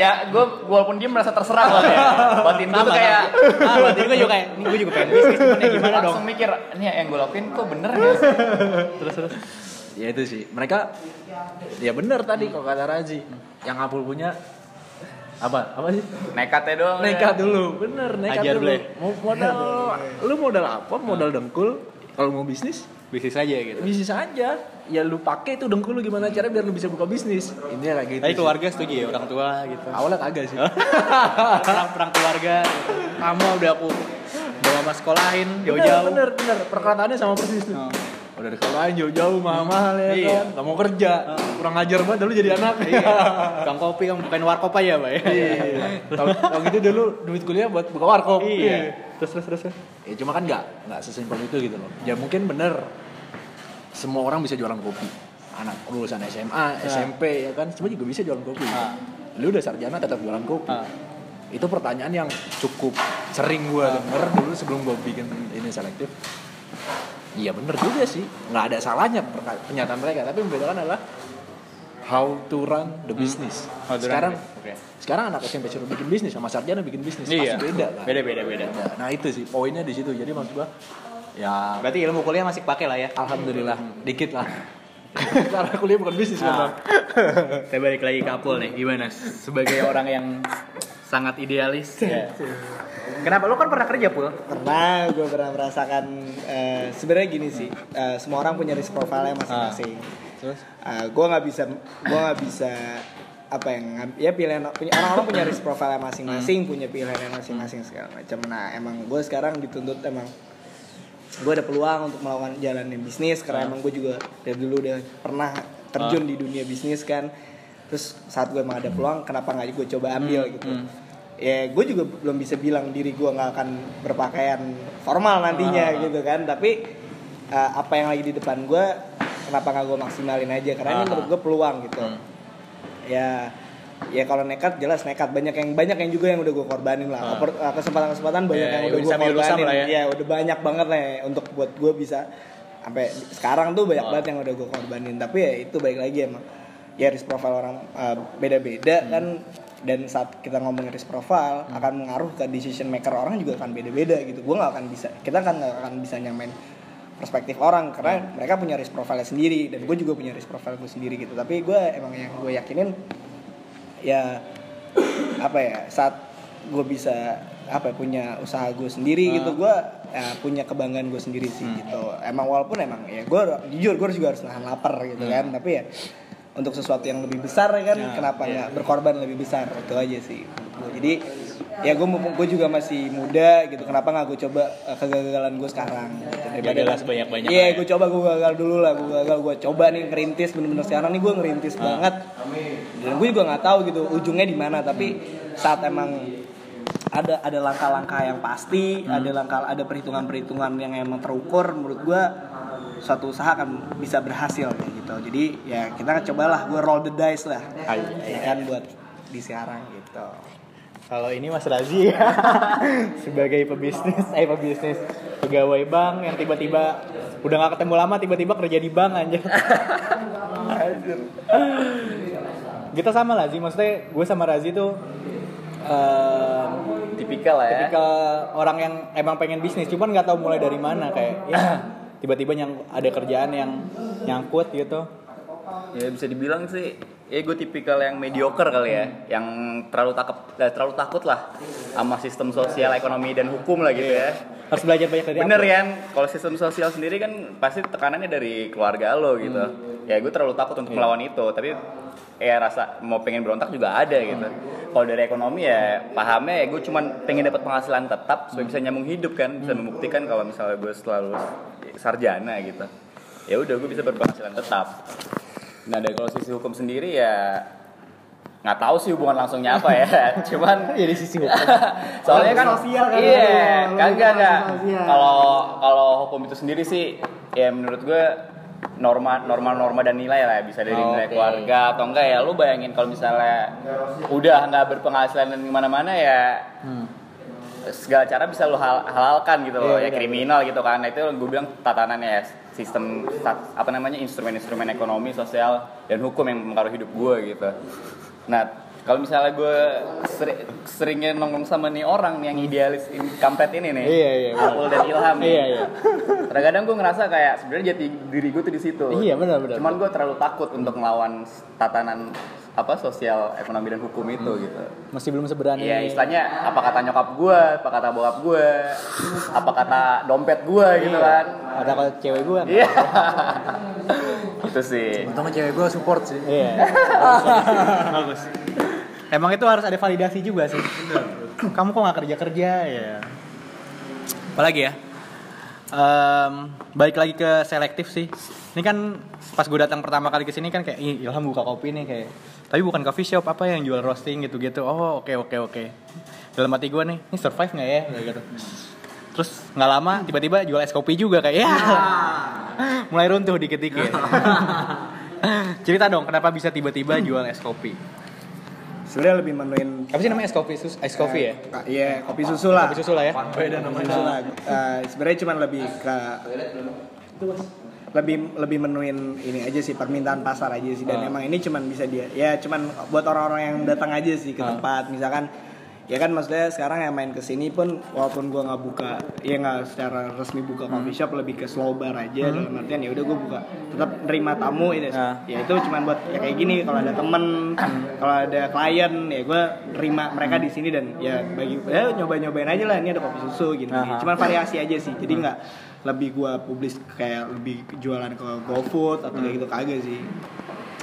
ya gue walaupun dia merasa terserah lah ya. Batin gue tuh kayak ah, berarti gue juga kayak, ini gue juga pengen bisnis, cuman ya gimana dong? langsung mikir ini yang gue lakuin kok bener ya? Terus terus. ya itu sih. Mereka ya bener tadi kalau kata Razi. Yang Apul punya apa? Apa sih? Nekatnya doang ya. nekat dulu. Bener nekat Ajar dulu. ya. mau modal lu modal apa? Modal dengkul kalau mau bisnis Bisnis aja gitu. bisnis aja ya lu pakai tuh dengkul lu gimana cara biar lu bisa buka bisnis ini kayak gitu Tapi keluarga setuju ya, orang tua gitu. awalnya kagak sih Perang-perang keluarga. Gitu. Kamu udah aku bawa mas sekolahin bener jauh-jauh. bener bener perkataannya sama persis tuh Oh. Udah dikalahin jauh-jauh mahal ya Iya. kan nggak mau kerja kurang ajar banget dulu jadi anak Iya. Kang kopi yang bukan warkop aja, Pak ya. Iya. Tau tau gitu dulu duit kuliah buat buka warkop. Iya. Terus terus terus. terus. Ya cuma kan nggak nggak sesimpel itu gitu loh. Ya mungkin bener semua orang bisa jualan kopi. Anak lulusan SMA, SMP ya kan, semua juga bisa jualan kopi. Ah. Lu udah sarjana tetap jualan kopi. Ah. Itu pertanyaan yang cukup sering gue denger dulu sebelum gue bikin ini selektif. Iya bener juga sih, nggak ada salahnya pernyataan mereka. Tapi membedakan adalah how to run the business. How to run Sekarang the business, oke. sekarang anak SMP suruh bikin bisnis sama sarjana bikin bisnis Iya. pasti beda kan. Beda beda beda. Nah itu sih poinnya di situ. Jadi maksud gua ya Berarti ilmu kuliah masih pakai lah ya. alhamdulillah dikit lah. Karena kuliah bukan bisnis kan. Ah. Bang. Saya balik lagi ke Apul nih, gimana? Sebagai orang yang sangat idealis. Ya. Kenapa? Lo kan pernah kerja, Pul? Pernah gue pernah merasakan eh, sebenarnya gini sih, eh, semua orang punya risk profile masing-masing. Terus? gue nggak bisa gue nggak bisa apa yang ya pilihan punya orang-orang punya risk profile masing-masing punya pilihan masing-masing segala macam. Nah emang gue sekarang dituntut emang gue ada peluang untuk melakukan jalanin bisnis karena emang gue juga dari dulu udah pernah terjun di dunia bisnis kan. Terus saat gue emang ada peluang kenapa nggak gue coba ambil gitu ya gue juga belum bisa bilang diri gue nggak akan berpakaian formal nantinya gitu kan. Tapi uh, apa yang lagi di depan gue kenapa nggak gue maksimalin aja? Karena ini Ah. menurut gue peluang gitu. Hmm. ya ya kalau nekat jelas nekat. Banyak yang banyak yang juga yang udah gue korbanin lah. Oppor- uh, kesempatan-kesempatan banyak Ya, yang ya, udah gue korbanin. lah ya. ya udah banyak banget lah ya untuk buat gue bisa sampai sekarang tuh banyak Oh. banget yang udah gue korbanin. Tapi ya itu baik lagi emang. Ya risk profile orang uh, beda-beda Hmm. kan dan saat kita ngomongin risk profile akan mengaruh ke decision maker orang juga akan beda-beda gitu gue nggak akan bisa kita kan nggak akan bisa nyamain perspektif orang karena Hmm. mereka punya risk profile sendiri dan gue juga punya risk profile gue sendiri gitu tapi gue emang yang gue yakinin ya apa ya saat gue bisa apa ya, punya usaha gue sendiri Ah. gitu gue ya, punya kebanggaan gue sendiri sih Hmm. gitu emang walaupun emang ya gue jujur gue juga harus nahan lapar gitu kan tapi ya untuk sesuatu yang lebih besar ya kan. Ya, kenapa iya. nggak berkorban lebih besar itu aja sih jadi ya gue gue juga masih muda gitu kenapa nggak gue coba uh, kegagalan gue sekarang gitu. Jadilah sebanyak-banyak iya lah ya. gue coba gue gagal dulu lah gue gagal gue coba nih ngerintis bener-bener sekarang nih gue ngerintis Ah. banget dan gue juga nggak tahu gitu ujungnya di mana tapi saat emang ada ada langkah-langkah yang pasti Hmm. ada langkah ada perhitungan-perhitungan yang emang terukur menurut gue suatu usaha akan bisa berhasil kayak gitu. Jadi ya kita cobalah gue roll the dice lah. Ya kan buat di sekarang gitu. Kalau ini Mas Razi ya, sebagai pebisnis, eh pebisnis pegawai bank yang tiba-tiba udah gak ketemu lama tiba-tiba kerja di bank aja. Kita sama lah sih, maksudnya gue sama Razi tuh em, tipikal lah ya. tipikal orang yang emang pengen bisnis, cuman nggak tahu mulai dari mana kayak ya tiba-tiba yang ada kerjaan yang nyangkut gitu. ya bisa dibilang sih ya gue tipikal yang mediocre kali ya yang terlalu takut terlalu takut lah sama sistem sosial ekonomi dan hukum lah gitu ya. Harus belajar banyak dari bener ya kalau sistem sosial sendiri kan pasti tekanannya dari keluarga lo gitu. Ya gue terlalu takut untuk melawan itu tapi ya rasa mau pengen berontak juga ada gitu kalau dari ekonomi ya pahamnya ya gue cuman pengen dapat penghasilan tetap supaya bisa nyambung hidup kan bisa membuktikan kalau misalnya gue selalu sarjana gitu. Ya udah gue bisa berpenghasilan tetap. Nah dari kalau sisi hukum sendiri ya nggak tahu sih hubungan langsungnya apa ya. Cuman Ya di sisi hukum. soalnya kan Sosial kan, iya kan enggak sosial. kalau kalau hukum itu sendiri sih ya menurut gue norma norma norma dan nilai lah bisa dari nilai Oke. keluarga atau enggak ya lu bayangin kalau misalnya udah nggak berpenghasilan dan ke mana-mana ya Hmm. segala cara bisa lu hal- halalkan gitu loh Iya, ya benar, kriminal gitu kan Nah, itu gue bilang tatanannya ya sistem apa namanya instrumen-instrumen ekonomi sosial dan hukum yang mempengaruhi hidup gue gitu nah kalau misalnya gue seri- seringnya nongkrong sama nih orang nih yang idealis ini kampret ini nih Iya, iya. Apul dan Ilham nih Iya, iya. kadang-kadang gue ngerasa kayak sebenarnya jati diri gue tuh di situ Iya, benar, benar. cuman gue terlalu takut untuk melawan tatanan apa sosial ekonomi dan hukum itu Hmm. gitu Masih belum seberani. Iya istilahnya apa kata nyokap gue, apa kata bokap gue, apa kata dompet gue gitu kan. Ada kalau cewek gue. Iya. itu sih. Untungnya cewek gue support sih. Iya. Bagus. Emang itu harus ada validasi juga sih. Kamu kok nggak kerja kerja ya? Apalagi ya? Em, balik lagi ke selektif sih. Ini kan pas gue datang pertama kali ke sini kan kayak "Ih, Ilham buka kopi nih kayak. Tapi bukan coffee shop apa yang jual roasting gitu-gitu. Oh oke oke oke. Dalam hati gue nih, ini survive nggak ya? Gitu. Terus nggak lama tiba-tiba jual es kopi juga kayak ya. Mulai runtuh dikit-dikit. Cerita dong kenapa bisa tiba-tiba jual es kopi? Sebenarnya lebih menuin Apa sih namanya es kopi? Sus- Es kopi ya? Eh, Iya, kopi susu lah. Kopi susu lah ya. Kopi susu lah. Eh, sebenarnya cuma lebih ke lebih lebih menuin ini aja sih permintaan pasar aja sih dan Ah. emang ini cuman bisa dia ya cuman buat orang-orang yang datang aja sih ke Ah. tempat misalkan ya kan maksudnya sekarang yang main ke sini pun walaupun gua nggak buka ya nggak secara resmi buka Hmm. coffee shop lebih ke slow bar aja dalam artian ya udah gua buka tetap nerima tamu ini Ah. ya itu cuman buat ya kayak gini kalau ada temen kalau ada klien ya gua terima mereka di sini dan ya bagi ya nyoba nyobain aja lah ini ada kopi susu gitu. Aha. cuman variasi aja sih jadi nggak lebih gua publis kayak lebih jualan ke GoFood atau kayak gitu kagak sih.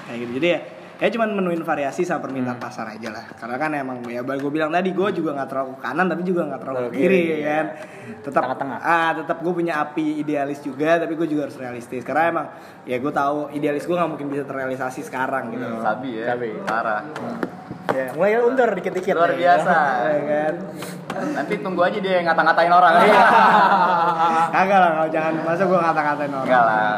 Kayak gitu. Jadi ya ya cuman menuin variasi sama permintaan pasar aja lah karena kan emang ya gue bilang tadi gue juga nggak terlalu ke kanan tapi juga nggak terlalu ke kiri ya kan tetap Tengah-tengah. ah tetap gue punya api idealis juga tapi gue juga harus realistis karena emang ya gue tahu idealis gue nggak mungkin bisa terrealisasi sekarang gitu Sabi ya. Sabi. Parah. ya mulai undur dikit-dikit Luar biasa. ya kan Nanti tunggu aja dia ngata-ngatain orang. Iya. kagak lah kalau jangan masa gue ngata-ngatain orang Enggak lah.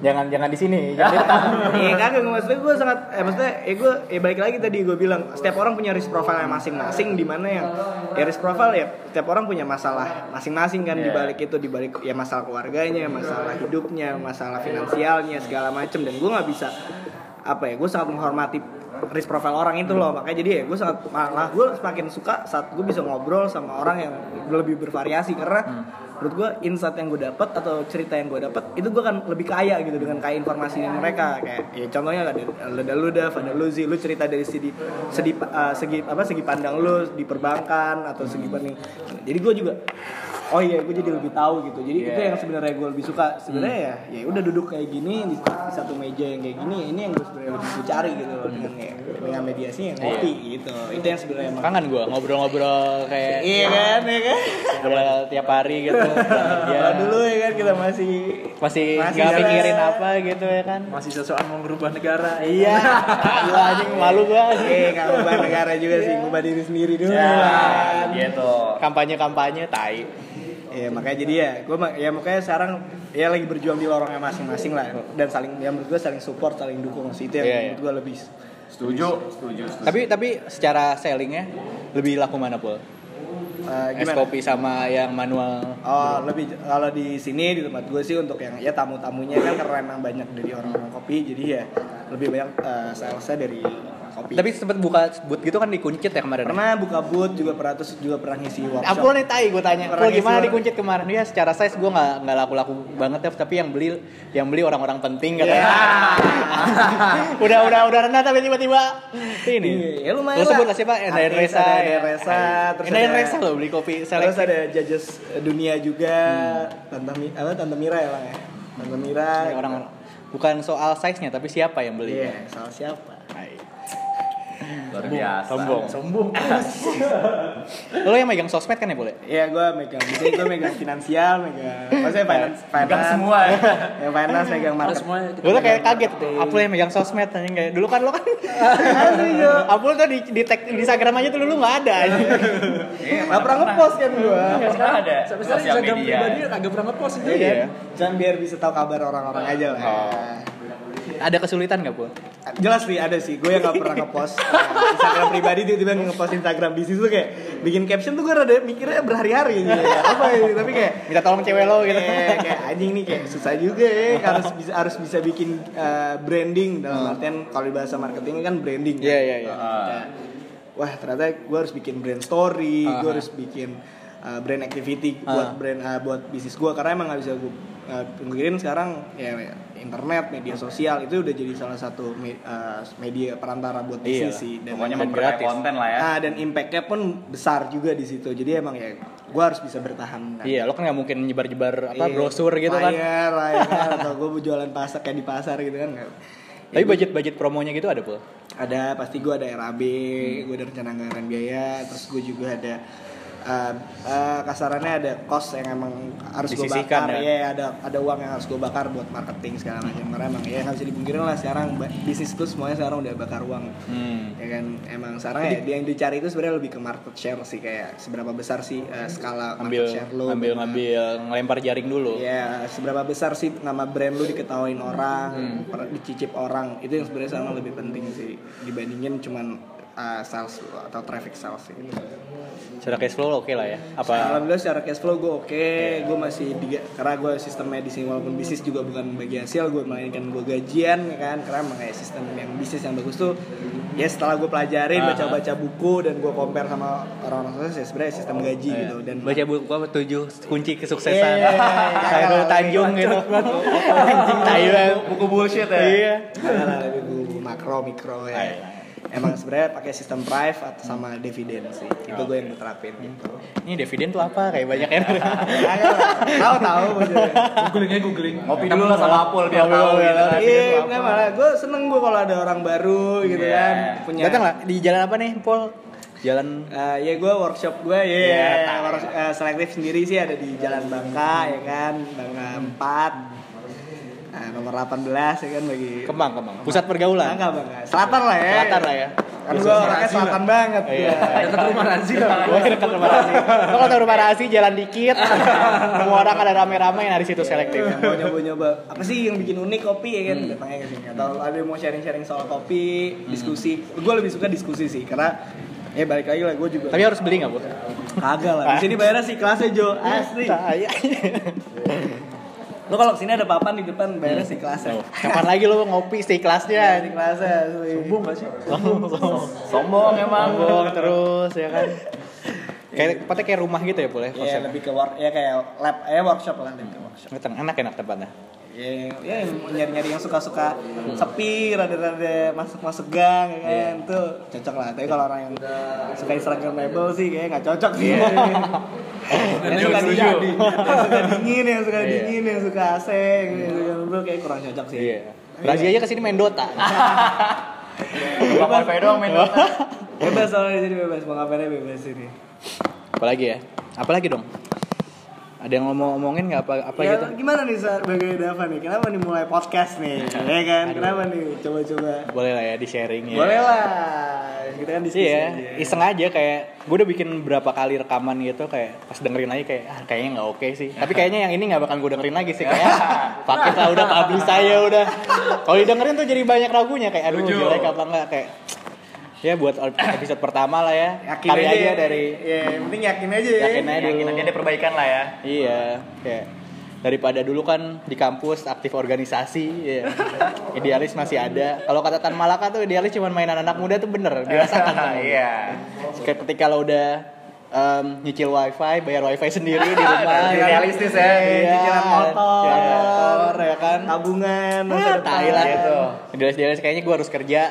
Jangan jangan di sini. Jangan Iya kagak maksudnya gue sangat eh maksudnya eh gue eh balik lagi tadi gue bilang setiap orang punya risk profile yang masing-masing di mana yang ya risk profile ya setiap orang punya masalah masing-masing kan di Iya. balik itu di balik ya masalah keluarganya, masalah hidupnya, masalah finansialnya segala macem dan gue nggak bisa apa ya gue sangat menghormati risk profile orang itu loh makanya jadi ya gue sangat malah gue semakin suka saat gue bisa ngobrol sama orang yang lebih bervariasi karena menurut gue insight yang gue dapat atau cerita yang gue dapat itu gue kan lebih kaya gitu dengan kaya informasi dari mereka. Kayak ya contohnya ada ada lu Dav, ada lu cerita dari segi segi uh, segi apa segi pandang lu di perbankan atau segi pandang jadi gue juga oh iya gue jadi lebih tahu gitu jadi itu Iya. yang sebenarnya gue lebih suka sebenarnya ya ya udah duduk kayak gini di, di satu meja yang kayak gini ini yang gue sebenarnya lebih gue cari gitu loh dengan kayak dengan mediasi yang ngopi gitu itu yang sebenarnya emang Kangen gue ngobrol-ngobrol kayak iya kan ya kan ngobrol tiap hari gitu. ya dulu ya kan kita masih masih nggak mikirin apa gitu ya kan. Masih sesuatu mau merubah negara. Iya. Gila anjing malu gua. eh nggak ngubah negara juga sih ngubah diri sendiri dulu Ya, kan. gitu. Kampanye-kampanye tai. Ya makanya jadi ya gue ya makanya sekarang ya lagi berjuang di lorongnya masing-masing lah dan saling ya menurut gue saling support saling dukung sih itu yang Iya, iya. menurut gue lebih Setuju, setuju, setuju. Tapi tapi secara sellingnya lebih laku mana pul? eh, Es kopi sama yang manual. Oh, lebih kalau di sini di tempat gue sih untuk yang ya tamu-tamunya kan karena emang banyak dari orang-orang kopi jadi ya lebih banyak eh, salesnya dari kopi. Tapi sempet buka booth gitu kan dikuncit ya kemarin. pernah buka booth juga pernah terus juga pernah ngisi workshop. Apul nih tai gue tanya, Pernah gimana dikuncit kemarin? Ya secara size gue nggak nggak laku-laku banget ya, tapi yang beli yang beli orang-orang penting katanya. udah udah udah rendah tapi tiba-tiba ini. Iya, ya lumayan lah. sebut lah siapa? Endayan Resa. ya. Endayan Resa, terus Endayan ada- Resa lo beli kopi Terus selektif. ada judges dunia juga, Tante Mi, apa Tante Mira ya lang ya. Tante Mira. Ya, orang bukan soal size-nya tapi siapa yang beli. Iya, salah siapa? Hai. Luar biasa. Sombong. Sombong. Lo yang megang sosmed kan ya boleh? Iya, gue megang, jadi gue megang finansial, megang, maksudnya finance, finance, Megang semua ya. yang finance, megang market. semua. Gue tuh kayak kaget tuh, Apul yang megang sosmed anjing kayak dulu kan lo kan Apul tuh di, di tag di Instagram aja tuh dulu nggak ada anjing. Gak pernah ngepost kan gue. Sekarang ada sosial Instagram media. pribadi kagak pernah ngepost Iya Iya. kan? Jangan biar bisa tahu kabar orang-orang aja lah. Ada kesulitan nggak pul? Jelas sih ada sih, gue yang gak pernah ngepost uh, Instagram pribadi tiba-tiba ngepost Instagram bisnis tuh kayak bikin caption tuh gue rada mikirnya berhari-hari gitu ya. Apa ya, tapi kayak Minta tolong cewek lo gitu. Kayak, kayak anjing nih kayak susah juga ya harus bisa harus bisa bikin uh, branding dalam artian kalau di bahasa marketing kan branding. kan. Iya, iya, iya. Wah ternyata gue harus bikin brand story, gue harus bikin uh, brand activity buat brand uh, buat bisnis gue karena emang nggak bisa gue uh, pungkirin sekarang ya internet media sosial itu udah jadi salah satu me- uh, media perantara buat Iya. bisnis sih dan Pokoknya memperkaya gratis. konten lah ya. Ah, dan impactnya pun besar juga di situ jadi emang ya gue harus bisa bertahan kan. Iya, lo kan nggak mungkin nyebar-nyebar apa Iya, brosur gitu kan. Layar, layar, atau gue jualan pasar kayak di pasar gitu kan. Tapi budget-budget promonya gitu ada pul. Ada pasti gue ada RAB, Hmm. gue ada rencana anggaran biaya, terus gue juga ada uh, uh, kasarannya ada cost yang emang harus gue bakar, ya? ya ada ada uang yang harus gue bakar buat marketing segala macam karena emang ya bisa dipungkirin lah sekarang bisnis tuh semuanya sekarang udah bakar uang Hmm. ya kan emang sekarang ya dia yang dicari itu sebenarnya lebih ke market share sih kayak seberapa besar sih uh, skala Ambil market share lo ambil dengan- ngambil ngelempar jaring dulu. Ya, seberapa besar sih nama brand lu diketawain orang, Hmm. dicicip orang. Itu yang sebenarnya sama lebih penting sih dibandingin cuman uh, sales atau traffic sales sih. Secara cash flow oke lah ya. Apa Alhamdulillah secara cash flow gue oke, Iya. gue masih di, karena gue sistemnya di sini walaupun bisnis juga bukan bagi hasil, gue melainkan gue gajian ya kan, karena emang kayak sistem yang bisnis yang bagus tuh, ya setelah gue pelajarin, Aha. baca-baca buku dan gue compare sama orang-orang sukses, ya sebenarnya sistem gaji Iya. gitu dan baca buku apa tujuh kunci kesuksesan Iya, Khairul Tanjung gitu anjing banget. Buku bullshit ya. iya Nah, lebih bu- makro mikro ya. Emang sebenarnya pakai sistem prive atau sama dividen sih. Itu gue yang terapin gitu. ini dividen tuh apa kayak banyak yang Tahu tahu. Googling aja googling. Ngopi dulu lah sama Apul biar tahu gitu. ya. Iya, malah gue seneng gue kalau ada orang baru gitu Iya. kan. Punya datang lah di jalan apa nih Pol jalan Eh, ya gue workshop gue ya, Iya, yeah, workshop, eh, selektif sendiri sih ada di Jalan Bangka ya kan, Bangka 4 Nah, nomor 18 ya kan bagi Kemang Kemang pusat pergaulan Bangka Bangka. Selatan lah ya. selatan lah ya Kan gue orangnya selatan banget. Iya. gua. Dekat rumah Razi. Gue dekat rumah Rasi. Lo kalau tahu rumah Rasi jalan dikit, semua orang ada rame-rame yang dari situ selektif. yang mau nyoba-nyoba apa sih yang bikin unik kopi ya kan datangnya ke sini atau ada yang mau sharing-sharing soal kopi diskusi gue lebih suka diskusi sih karena ya balik lagi lah gue juga Tapi harus beli nggak bu? kagak lah di sini bayarnya sih kelasnya Jo asli Saya. lo kalau ke sini ada papan di depan bayarnya sih kelasnya Kapan lagi lo ngopi stay kelasnya? di kelasnya sombong gak sih Sombong emang. Mabok terus ya kan. Kayak tempatnya kayak rumah gitu ya boleh ya konsepnya. lebih ke work ya kayak lab ya workshop lah lebih ke workshop Enak enak tempatnya. Ya ya yang nyari-nyari yang suka-suka sepi rada-rada masuk-masuk gang ya kan tuh cocok lah tapi kalau orang yang suka instagramable sih kayaknya nggak cocok sih yang suka dingin yang suka dingin yang suka Iya. dingin yang suka AC yang instagramable kayak kurang cocok sih Iya. Razi aja ke sini main Dota. Bang wifi doang main Dota. bebas soalnya di sini bebas mau ngapain aja bebas sini Apalagi ya? Apalagi dong? Ada yang ngomong-ngomongin nggak apa apa ya, gitu? gimana nih sebagai Dava nih kenapa nih mulai podcast nih ya kan kenapa nih coba-coba Boleh lah ya di sharing ya. boleh lah kita kan diskusi Iya, aja. iseng aja kayak gue udah bikin berapa kali rekaman gitu kayak pas dengerin lagi kayak ah, kayaknya nggak oke sih. Tapi kayaknya yang ini nggak bakal gue dengerin lagi sih kayak pakai lah udah publish saya udah. Kalau didengerin tuh jadi banyak ragunya kayak aduh jelek apa enggak kayak ya buat episode pertama lah ya. yakin Kali aja, aja dari ya yang penting yakin aja ya yakin aja Yakin dulu. aja ada perbaikan lah ya. Iya, kayak daripada dulu kan di kampus aktif organisasi, ya. idealis masih ada. Kalau kata Tan Malaka tuh idealis cuma mainan anak muda tuh bener, dirasakan. tuh. Iya. Kayak ketika lo udah em, nyicil wifi, bayar wifi sendiri di rumah. Ya kan? realistis ya. Iya, cicilan motor, cicilan motor, ya kan. tabungan masa Ah, depan. tai lah. Gitu. Idealis-idealis kayaknya gue harus kerja.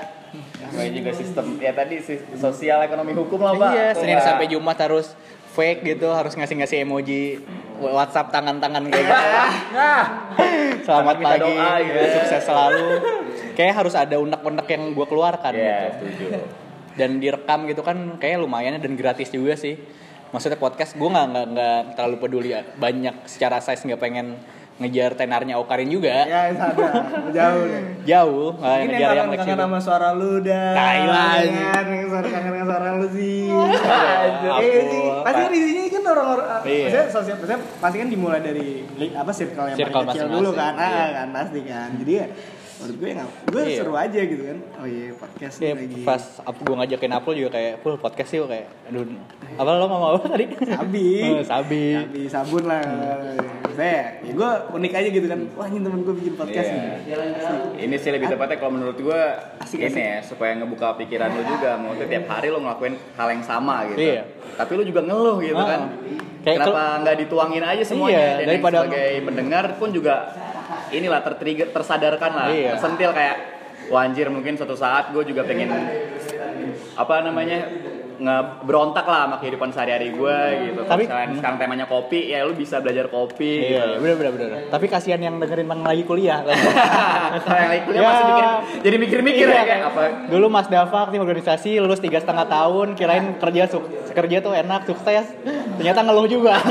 Namanya juga sistem ya tadi sosial ekonomi hukum lah pak. Iya, Senin sampai Jumat harus fake gitu, harus ngasih-ngasih emoji WhatsApp tangan-tangan kayak gitu. Nah, Selamat pagi, doa, gitu. sukses selalu. Kayak harus ada unek-unek yang gue keluarkan Iya, gitu. setuju. Dan direkam gitu kan kayak lumayan dan gratis juga sih. Maksudnya podcast gue nggak nggak nggak terlalu peduli ya. banyak secara size nggak pengen ngejar tenarnya Okarin juga. ya sadar jauh deh. Jauh, nggak ini ngejar yang kangen sama suara lu dah. Tai lah. Kangen, suara kangen suara lu sih. Eh sih pasti di sini kan orang-orang Iya. maksudnya sosial maksudnya pasti kan dimulai dari apa circle yang Circle paling kecil dulu kan. Ah iya. kan pasti kan. Jadi ya menurut gue nggak gue Iya. seru aja gitu kan. Oh iya podcast Kayak lagi. pas up, gue ngajakin Apul juga kayak, Pul podcast sih kayak, aduh, apa lo ngomong apa tadi? sabi. Oh, sabi. sabi sabun lah saya ya gue unik aja gitu kan wah ini temen gue bikin podcast Iya. nih Ini sih lebih tepatnya kalau menurut gue Asik, ini ya supaya ngebuka pikiran lu juga. Maksudnya tiap hari lu ngelakuin hal yang sama gitu. Iya. Tapi lu juga ngeluh gitu Ah. kan. Kayak Kenapa nggak dituangin aja semuanya Iya, dan daripada- sebagai pendengar pun juga inilah tertrigger tersadarkan lah, Iya. tersentil kayak wah anjir mungkin suatu saat gue juga pengen apa namanya ngeberontak lah sama kehidupan sehari-hari gue gitu. Kalau Tapi- misalnya sekarang temanya kopi, ya lu bisa belajar kopi. Iya, gitu. bener bener bener. Tapi kasihan yang dengerin bang lagi kuliah. Kalau yang lagi kuliah masih Ya. mikir, jadi mikir-mikir Iya, ya kayak apa? Dulu Mas Dava aktif organisasi, lulus tiga setengah tahun, kirain kerja kerja tuh enak, sukses. Ternyata ngeluh juga.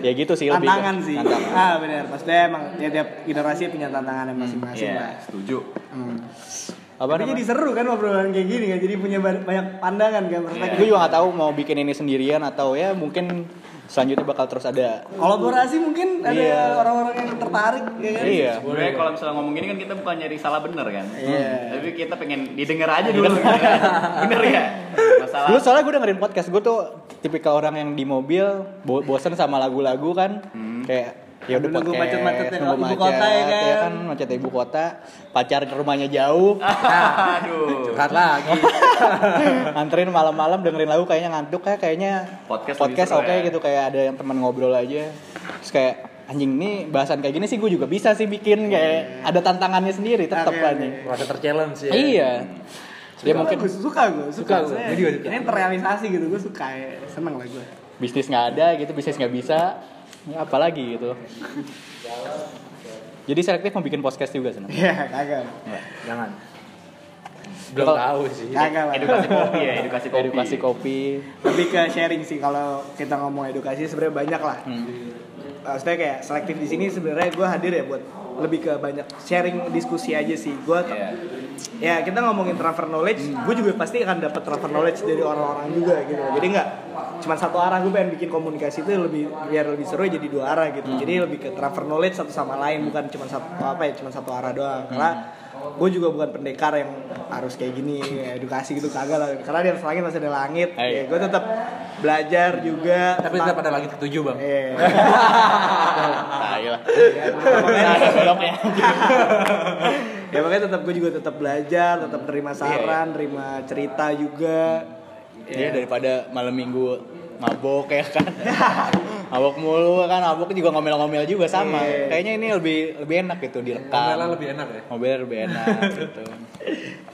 ya gitu sih lebih. tantangan sih Tantangan. ah benar maksudnya emang tiap generasi punya tantangannya masing-masing Iya, lah setuju. Hmm. Apa Tapi jadi seru kan obrolan kayak gini kan jadi punya ba- banyak pandangan kan perspektif Gue juga gak tahu mau bikin ini sendirian atau ya mungkin selanjutnya bakal terus ada. kolaborasi mungkin ada Iya. orang-orang yang tertarik ya kan Iya. Sebenarnya kalau misalnya ngomong gini kan kita bukan nyari salah bener kan. Iya. Tapi kita pengen didengar aja dulu gitu kan. Bener ya? Masalah Dulu soalnya gue dengerin podcast, gue tuh tipikal orang yang di mobil bo bosen sama lagu-lagu kan, kayak ya udah Nunggu macet-macetnya nunggu ibu macet, kota ya kan. ya kan macet ibu kota, pacar rumahnya jauh, Aduh. Curhat lagi. anterin malam-malam dengerin lagu kayaknya ngantuk kayak kayaknya Podcast podcast oke ya. gitu kayak ada yang teman ngobrol aja, terus kayak anjing nih bahasan kayak gini sih gue juga bisa sih bikin kayak ada tantangannya sendiri tetap Oke, kan oke. Merasa terchallenge ya. Iya. Dia Suka mungkin gue suka gue suka, Suka gue, ini terrealisasi gitu gue suka ya seneng lah gue bisnis nggak ada gitu bisnis nggak bisa ya apalagi gitu jadi selektif mau bikin podcast juga senang iya kagak Jangan. Belum Kalau- tahu sih. kagak lah Edukasi kopi ya, edukasi kopi. edukasi kopi lebih ke sharing sih kalau kita ngomong edukasi sebenarnya banyak lah Hmm. maksudnya kayak selektif di sini sebenarnya gue hadir ya buat lebih ke banyak sharing diskusi aja sih. Gue Iya. ya kita ngomongin transfer knowledge gue juga pasti akan dapat transfer knowledge dari orang-orang juga gitu. Jadi nggak cuma satu arah gue pengen bikin komunikasi itu lebih biar lebih seru jadi dua arah gitu. Jadi lebih ke transfer knowledge satu sama lain bukan cuma satu apa ya cuma satu arah doang. Karena gue juga bukan pendekar yang harus kayak gini edukasi gitu kagak lah karena di atas langit masih ada langit Eh, iya. ya, gue tetap belajar juga Tapi tetap ada lagi ketujuh bang. Eh, Ada beloknya. ya makanya tetap gue juga tetap belajar, tetap terima saran, terima cerita juga. Iya daripada malam minggu mabok ya kan mabok mulu kan mabok juga ngomel-ngomel juga sama Iya. kayaknya ini lebih lebih enak gitu direkam Ngomelnya lebih enak ya. mobilnya lebih enak gitu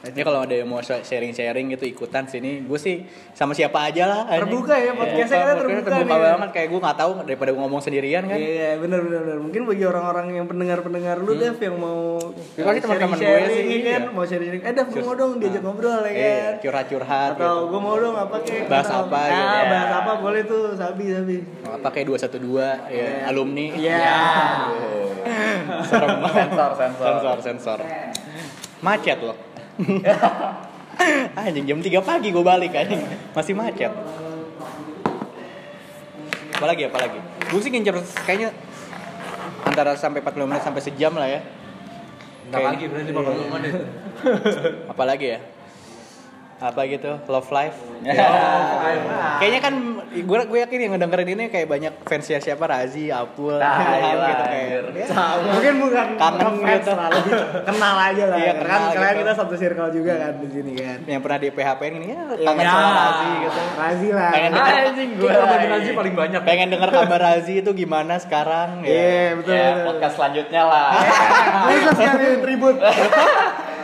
ini kalau ada yang mau sharing-sharing gitu ikutan sini gue sih sama siapa aja lah. Terbuka ya, podcastnya kita Podcastnya terbuka terbuka nih. banget kayak gue nggak tahu daripada gue ngomong sendirian kan Iya, benar benar benar. Mungkin bagi orang-orang yang pendengar-pendengar lu Dev yang mau Ya, pasti teman-teman gue sih, ya kan, iya. mau sharing-sharing. Eh, Dev, gue mau dong diajak ngobrol ya Iya, kan. curhat-curhat Atau gitu. gue mau dong apa kayak Bahas apa Ah, gitu. bahas apa boleh tuh, sabi sabi. apa kayak 212 ya alumni. Iya. serem banget. Sensor, sensor. sensor sensor. Macet loh. Anjing jam 3 pagi gue balik anjing. Masih macet. Apalagi apalagi? Gue sih ngincer kayaknya antara sampai 45 menit sampai sejam lah ya. Entar Kayak- lagi berarti bakal ngomong deh. apalagi ya apa gitu love life Ya. kayaknya kan gue gue yakin yang ngedengerin ini kayak banyak fansnya siapa Razi Apul Nah, Ilham iya, gitu kayak ya, Mungkin bukan Kangen gitu. kenal aja lah. Iya, kan kenal kalian gitu. kita satu circle juga kan di sini kan. yang pernah di PHP ini ya kangen Iya. sama Razi gitu Razi lah. Pengen denger, Anjing gue. Kita ngomongin Razi paling banyak. pengen denger kabar Razi itu gimana sekarang Iya, ya betul. Ya, betul. podcast selanjutnya lah. Khusus sekali tribut.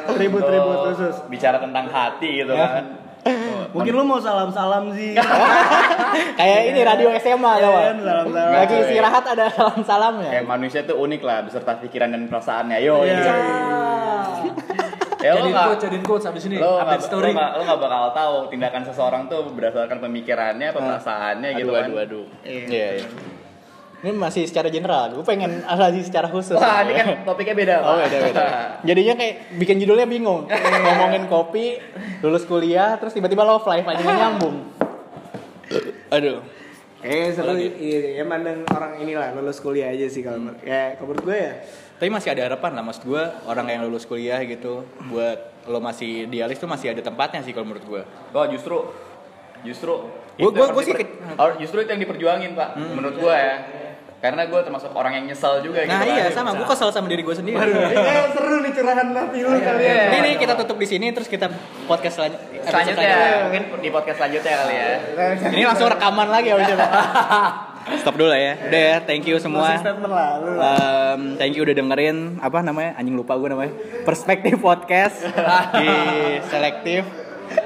Tribut tribut Oh, khusus. Bicara tentang hati gitu Ya. kan. Mungkin lu mau salam-salam sih. kayak ini radio SMA Iya, gak? salam-salam. lagi istirahat ada salam salamnya Kayak manusia tuh unik lah beserta pikiran dan perasaannya. Yo, Iya. ini. Ya lo Jadiin nggak quote, jadiin quote abis ini. lo Update story. lo nggak lo nggak bakal tahu tindakan seseorang tuh berdasarkan pemikirannya, perasaannya gitu aduh kan. aduh aduh Iya. iya iya ini masih secara general gue pengen Razi secara khusus Wah, ini kan topiknya beda. Oh Pak. beda beda. Jadinya kayak bikin judulnya bingung. Ngomongin kopi, lulus kuliah, terus tiba-tiba love life aja nggak nyambung. Aduh. Eh seru iya, ya mandang orang inilah lulus kuliah aja sih kalau menurut- ya menurut gue ya Tapi masih ada harapan lah maksud gue orang yang lulus kuliah gitu buat lo masih dialis tuh masih ada tempatnya sih kalau menurut gue. Oh justru justru gua harus sih oh, justru itu yang diperjuangin pak menurut gua ya karena gua termasuk orang yang nyesal juga Nah gitu iya kan. sama, gue kesel sama diri gue sendiri. ini kayak seru nih curahan hati lu kali ya. Ini nih kita tutup di sini terus kita podcast selanjut- episode selanjutnya mungkin di podcast selanjutnya kali ya Ini langsung rekaman lagi ya udah. Stop dulu lah ya. Udah ya, thank you semua. Um, thank you udah dengerin apa namanya anjing lupa gue namanya perspektif podcast di selektif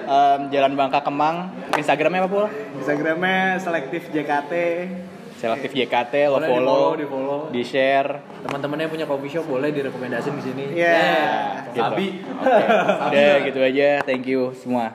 um, Jalan Bangka Kemang Instagramnya apa pul Instagramnya selektif JKT. Selektif JKT lo Boleh follow di-follow, di-follow. di share Teman-temannya punya coffee shop boleh direkomendasiin di sini. Iya. gitu. Sabi. udah gitu aja thank you semua